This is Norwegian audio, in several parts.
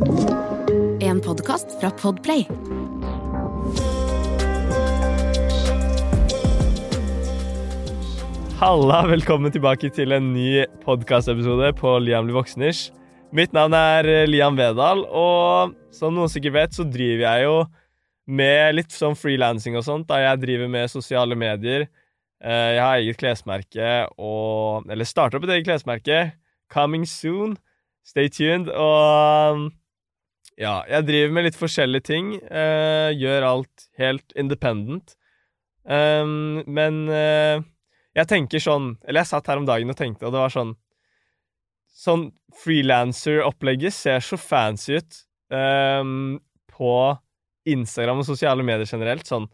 En podkast fra Podplay. Halla, velkommen tilbake til en ny podkastepisode på Liam blir voksnish. Mitt navn er eh, Liam Vedal, og som noen sikkert vet, så driver jeg jo med litt sånn frilansing og sånt, da jeg driver med sosiale medier. Eh, Jeg har eget klesmerke og Eller starter opp et eget klesmerke. Coming soon. Stay tuned. Og ja, jeg driver med litt forskjellige ting. Uh, Gjør alt helt independent. Um, men uh, jeg tenker sånn Eller jeg satt her om dagen og tenkte, og det var sånn Sånn frilanser-opplegget ser så fancy ut um, på Instagram og sosiale medier generelt. Sånn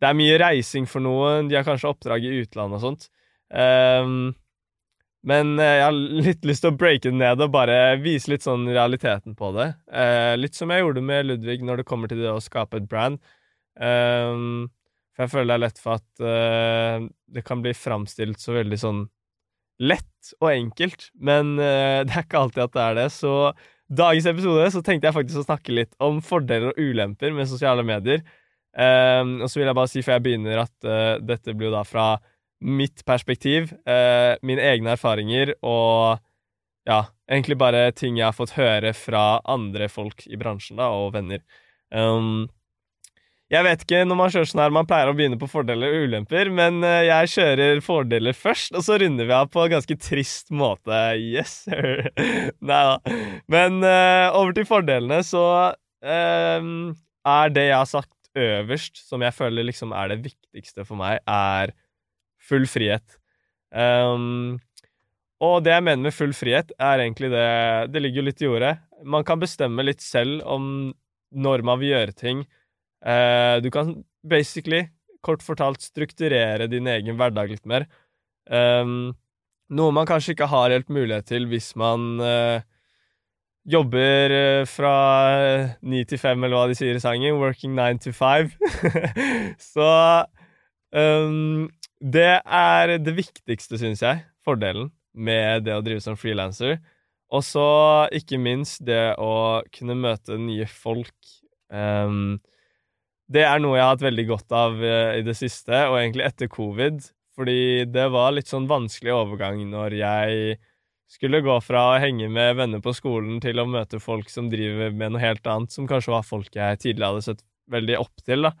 Det er mye reising for noen, de har kanskje oppdrag i utlandet og sånt. Ehm, men eh, jeg har litt lyst til å breake det ned og bare vise litt sånn realiteten på det. Eh, litt som jeg gjorde med Ludvig når det kommer til det å skape et brand. Ehm, for jeg føler det er lett for at eh, det kan bli framstilt så veldig sånn lett og enkelt, men det er ikke alltid at det er det. Så dagens episode så tenkte jeg faktisk å snakke litt om fordeler og ulemper med sosiale medier. Ehm, og så vil jeg bare si før jeg begynner at uh, dette blir jo da fra mitt perspektiv, eh, mine egne erfaringer og ja, egentlig bare ting jeg har fått høre fra andre folk i bransjen da, og venner. Um, jeg vet ikke når man kjører sånn her, man pleier å begynne på fordeler og ulemper, men eh, jeg kjører fordeler først, og så runder vi av på en ganske trist måte. Yes, sir. Nei da. Men uh, over til fordelene, så eh, er det jeg har sagt øverst, som jeg føler liksom er det viktigste for meg, er full frihet. Um, og det jeg mener med full frihet, er egentlig det Det ligger jo litt i ordet. Man kan bestemme litt selv om når man vil gjøre ting. Uh, du kan basically, kort fortalt, strukturere din egen hverdag litt mer. Um, noe man kanskje ikke har helt mulighet til hvis man uh, jobber eh, fra ni til fem, eller hva de sier i sangen. Working nine to five. Så um, det er det viktigste, syns jeg, fordelen med det å drive som frilanser. Og så ikke minst det å kunne møte nye folk. Um, det er noe jeg har hatt veldig godt av eh, i det siste, og egentlig etter covid. Fordi det var litt sånn vanskelig overgang når jeg skulle gå fra å henge med venner på skolen til å møte folk som driver med noe helt annet, som kanskje var folk jeg tidligere hadde sett veldig opp til, da.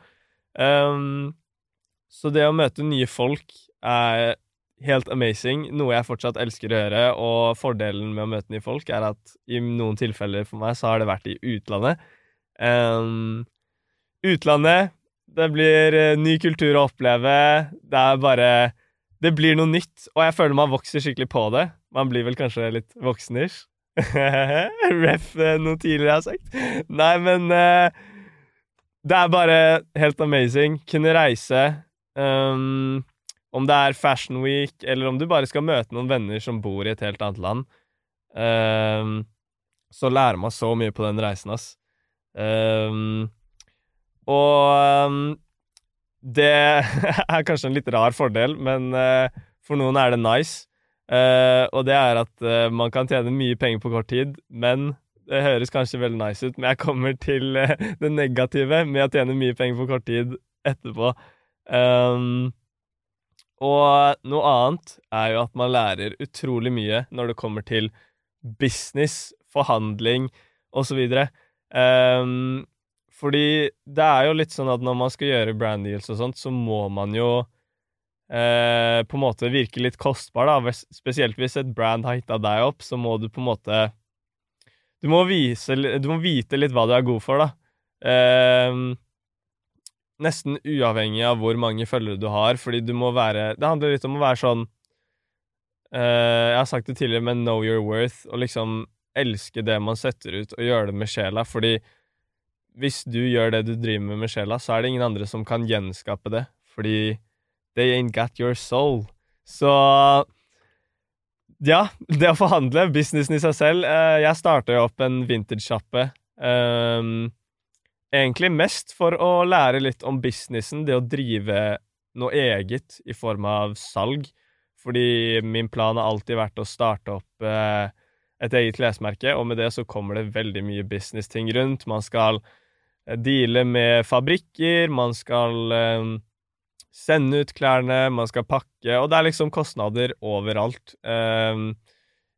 Um, så det å møte nye folk er helt amazing, noe jeg fortsatt elsker å gjøre, og fordelen med å møte nye folk er at i noen tilfeller for meg så har det vært i utlandet. Um, utlandet, det blir eh, ny kultur å oppleve, det er bare Det blir noe nytt, og jeg føler man vokser skikkelig på det. Man blir vel kanskje litt voksenish. Ref eh, noe tidligere jeg har sagt. Nei, men uh, det er bare helt amazing. Kunne reise. Um, om det er Fashion Week, eller om du bare skal møte noen venner som bor i et helt annet land, um, så lærer man så mye på den reisen, ass. Um, og det er kanskje en litt rar fordel, men uh, for noen er det nice. Uh, og det er at uh, man kan tjene mye penger på kort tid, men det høres kanskje veldig nice ut, men jeg kommer til det negative med å tjene mye penger på kort tid etterpå. Um, og noe annet er jo at man lærer utrolig mye når det kommer til business, forhandling osv. Um, fordi det er jo litt sånn at når man skal gjøre brand deals og sånt, så må man jo eh, på en måte virke litt kostbar, da. Spesielt hvis et brand har hitta deg opp, så må du på en måte Du må vise Du må vite litt hva du er god for, da. Ehm, nesten uavhengig av hvor mange følgere du har, fordi du må være Det handler litt om å være sånn uh, Jeg har sagt det tidligere, men know your worth, og liksom elske det man setter ut, og gjøre det med sjela, fordi hvis du gjør det du driver med med sjela, så er det ingen andre som kan gjenskape det, fordi they ain't got your soul. Så ja, det å forhandle, businessen i seg selv. Uh, jeg starta jo opp en vintage-sjappe. Um, egentlig mest for å lære litt om businessen, det å drive noe eget i form av salg. Fordi min plan har alltid vært å starte opp eh, et eget klesmerke, og med det så kommer det veldig mye business-ting rundt. Man skal eh, deale med fabrikker, man skal eh, sende ut klærne, man skal pakke, og det er liksom kostnader overalt. Um,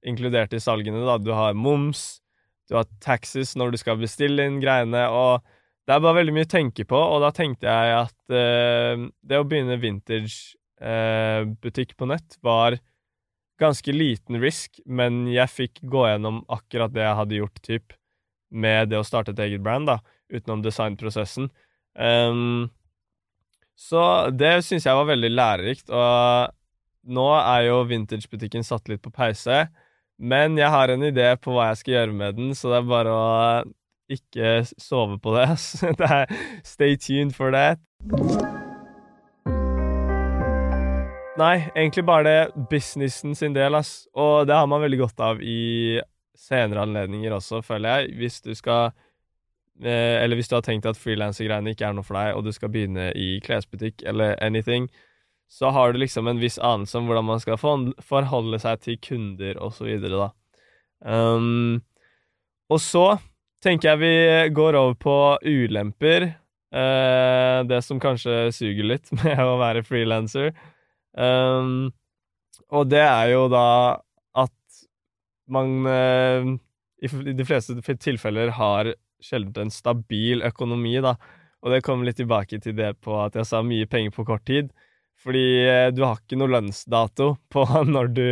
inkludert i salgene, da. Du har moms, du har taxes når du skal bestille inn greiene, og det er bare veldig mye å tenke på, og da tenkte jeg at uh, det å begynne vintage-butikk uh, på nett var ganske liten risk, men jeg fikk gå gjennom akkurat det jeg hadde gjort, typ, med det å starte et eget brand, da, utenom designprosessen. Um, så det syns jeg var veldig lærerikt, og nå er jo vintagebutikken satt litt på pause. Men jeg har en idé på hva jeg skal gjøre med den, så det er bare å ikke sove på det. det stay tuned for that. Nei, egentlig bare det businessen sin del, ass. Og det har man veldig godt av i senere anledninger også, føler jeg. Hvis du skal Eh, eller hvis du har tenkt at frilansergreiene ikke er noe for deg, og du skal begynne i klesbutikk eller anything, så har du liksom en viss anelse om hvordan man skal forholde seg til kunder og så videre, da. Um, og så tenker jeg vi går over på ulemper. Uh, det som kanskje suger litt med å være frilanser. Um, og det er jo da at man uh, i de fleste tilfeller har sjelden en stabil økonomi, da. Og det kommer litt tilbake til det på at jeg sa mye penger på kort tid. Fordi uh, du har ikke noe lønnsdato på når du,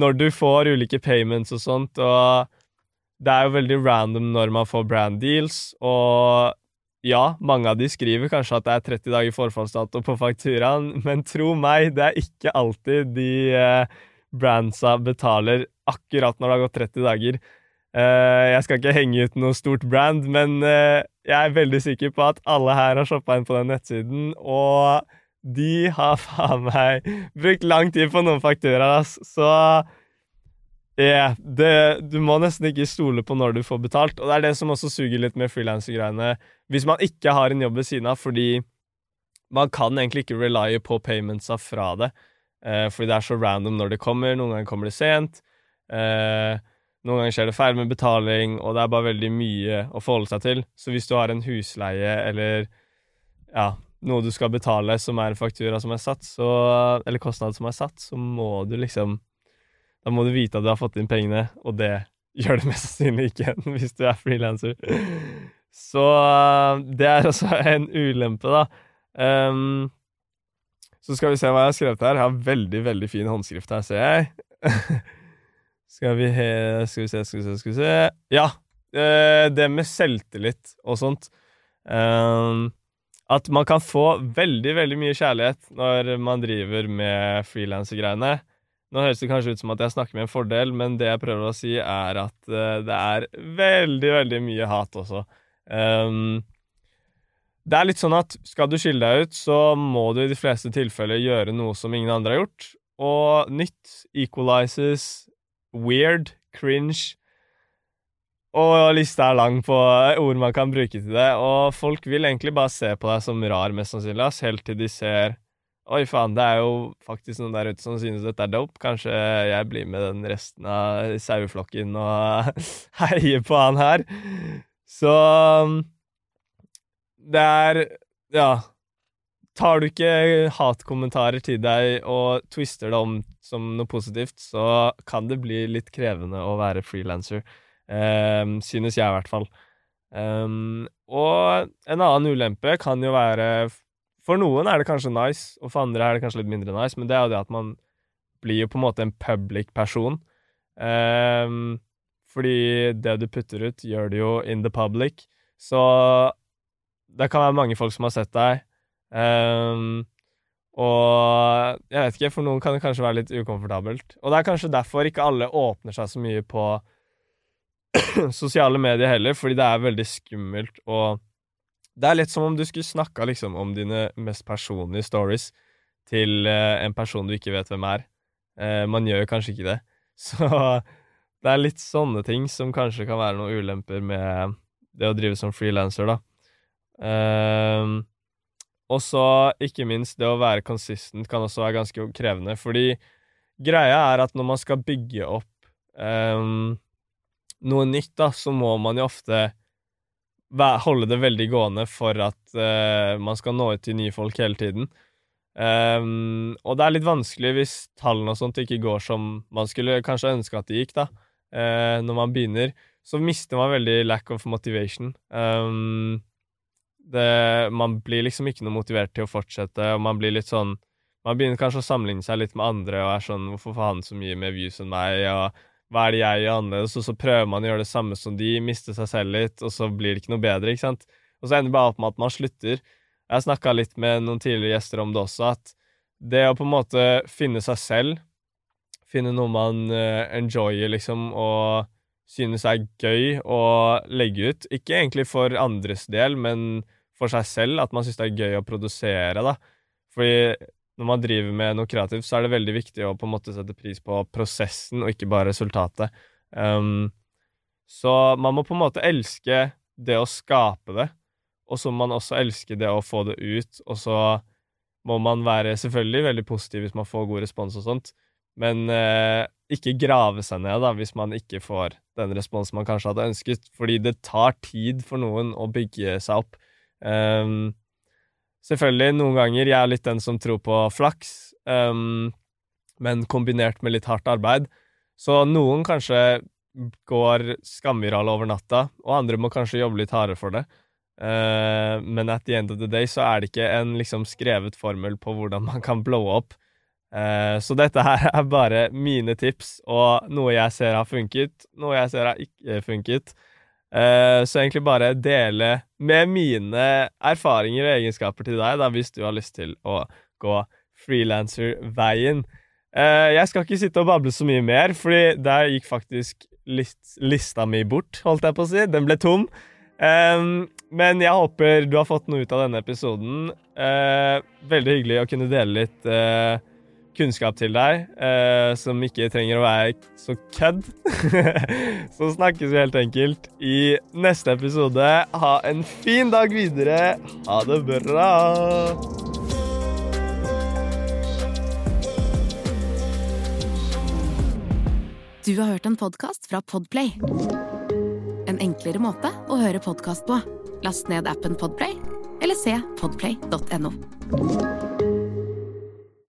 når du får ulike payments og sånt, og det er jo veldig random når man får brand deals, og ja, mange av de skriver kanskje at det er 30 dager forfallsdato på fakturaen, men tro meg, det er ikke alltid de eh, brandsa betaler akkurat når det har gått 30 dager. Eh, jeg skal ikke henge ut noe stort brand, men eh, jeg er veldig sikker på at alle her har shoppa inn på den nettsiden, og de har faen meg brukt lang tid på noen fakturaer, ass. Så yeah, det, du må nesten ikke stole på når du får betalt, og det er det som også suger litt med frilansergreiene. Hvis man ikke har en jobb ved siden av, fordi man kan egentlig ikke relye på paymentsa fra det, Eh, fordi det er så random når det kommer. Noen ganger kommer det sent. Eh, noen ganger skjer det feil med betaling, og det er bare veldig mye å forholde seg til. Så hvis du har en husleie eller ja, noe du skal betale som er en faktura som er satt, så, eller kostnad som er satt, så må du liksom Da må du vite at du har fått inn pengene, og det gjør det mest sannsynlig ikke hvis du er frilanser. Så det er også en ulempe, da. Um, så skal vi se hva jeg har skrevet her. Jeg har veldig, veldig fin håndskrift her, ser jeg. Skal vi, he, skal vi se, skal vi se, skal vi se Ja! Eh, det med selvtillit og sånt. Um, at man kan få veldig, veldig mye kjærlighet når man driver med frilansergreiene. Nå høres det kanskje ut som at jeg snakker med en fordel, men det jeg prøver å si, er at uh, det er veldig, veldig mye hat også. Um, det er litt sånn at skal du skille deg ut, så må du i de fleste tilfeller gjøre noe som ingen andre har gjort. Og nytt equalizes weird, cringe og lista er lang på ord man kan bruke til det. Og folk vil egentlig bare se på deg som rar, mest sannsynlig, helt til de ser Oi, faen, det er jo faktisk noen der ute som synes dette er dope. Kanskje jeg blir med den resten av saueflokken og heier på han her. Så Det er Ja. Tar du ikke hatkommentarer til deg og twister det om som noe positivt, så kan det bli litt krevende å være frilanser. Um, synes jeg, i hvert fall. Um, og en annen ulempe kan jo være For noen er det kanskje nice, og for andre er det kanskje litt mindre nice, men det er jo det at man blir jo på en måte en public person. Um, fordi det du putter ut, gjør det jo in the public. Så det kan være mange folk som har sett deg Um, og jeg vet ikke, for noen kan det kanskje være litt ukomfortabelt. Og det er kanskje derfor ikke alle åpner seg så mye på sosiale medier heller, fordi det er veldig skummelt og Det er litt som om du skulle snakka liksom om dine mest personlige stories til eh, en person du ikke vet hvem er. Eh, man gjør jo kanskje ikke det. Så det er litt sånne ting som kanskje kan være noen ulemper med det å drive som frilanser, da. Um, og så, ikke minst, det å være consistent kan også være ganske krevende, fordi greia er at når man skal bygge opp um, noe nytt, da, så må man jo ofte holde det veldig gående for at uh, man skal nå ut til nye folk hele tiden. Um, og det er litt vanskelig hvis tallene og sånt ikke går som man skulle kanskje ønske at det gikk, da. Uh, når man begynner, så mister man veldig lack of motivation. Um, det, man blir liksom ikke noe motivert til å fortsette, og man blir litt sånn Man begynner kanskje å sammenligne seg litt med andre og er sånn 'Hvorfor får han så mye mer views enn meg?' og 'Hva er det jeg gjør annerledes?' Og så prøver man å gjøre det samme som de, mister seg selv litt, og så blir det ikke noe bedre, ikke sant? Og så ender det bare opp med at man slutter. Jeg snakka litt med noen tidligere gjester om det også, at det å på en måte finne seg selv, finne noe man uh, enjoyer, liksom, og synes er gøy å legge ut, ikke egentlig for andres del, men for seg selv at man synes det er gøy å produsere, da. Fordi når man driver med noe kreativt, så er det veldig viktig å på en måte sette pris på prosessen, og ikke bare resultatet. Um, så man må på en måte elske det å skape det, og så må man også elske det å få det ut, og så må man være selvfølgelig veldig positiv hvis man får god respons og sånt, men uh, ikke grave seg ned da, hvis man ikke får den responsen man kanskje hadde ønsket, fordi det tar tid for noen å bygge seg opp. Um, selvfølgelig, noen ganger jeg er litt den som tror på flaks, um, men kombinert med litt hardt arbeid. Så noen kanskje går skamvirale over natta, og andre må kanskje jobbe litt hardere for det. Uh, men at the end of the day så er det ikke en liksom skrevet formel på hvordan man kan blowe opp. Uh, så dette her er bare mine tips, og noe jeg ser har funket, noe jeg ser har ikke funket. Uh, så egentlig bare dele med mine erfaringer og egenskaper til deg, da, hvis du har lyst til å gå frilanserveien. Uh, jeg skal ikke sitte og bable så mye mer, fordi der gikk faktisk list lista mi bort, holdt jeg på å si. Den ble tom. Um, men jeg håper du har fått noe ut av denne episoden. Veldig hyggelig å kunne dele litt kunnskap til deg, eh, som ikke trenger å være så kødd. så snakkes vi helt enkelt i neste episode. Ha en fin dag videre. Ha det bra. Du har hørt en podkast fra Podplay. En enklere måte å høre podkast på. Last ned appen Podplay, eller se podplay.no.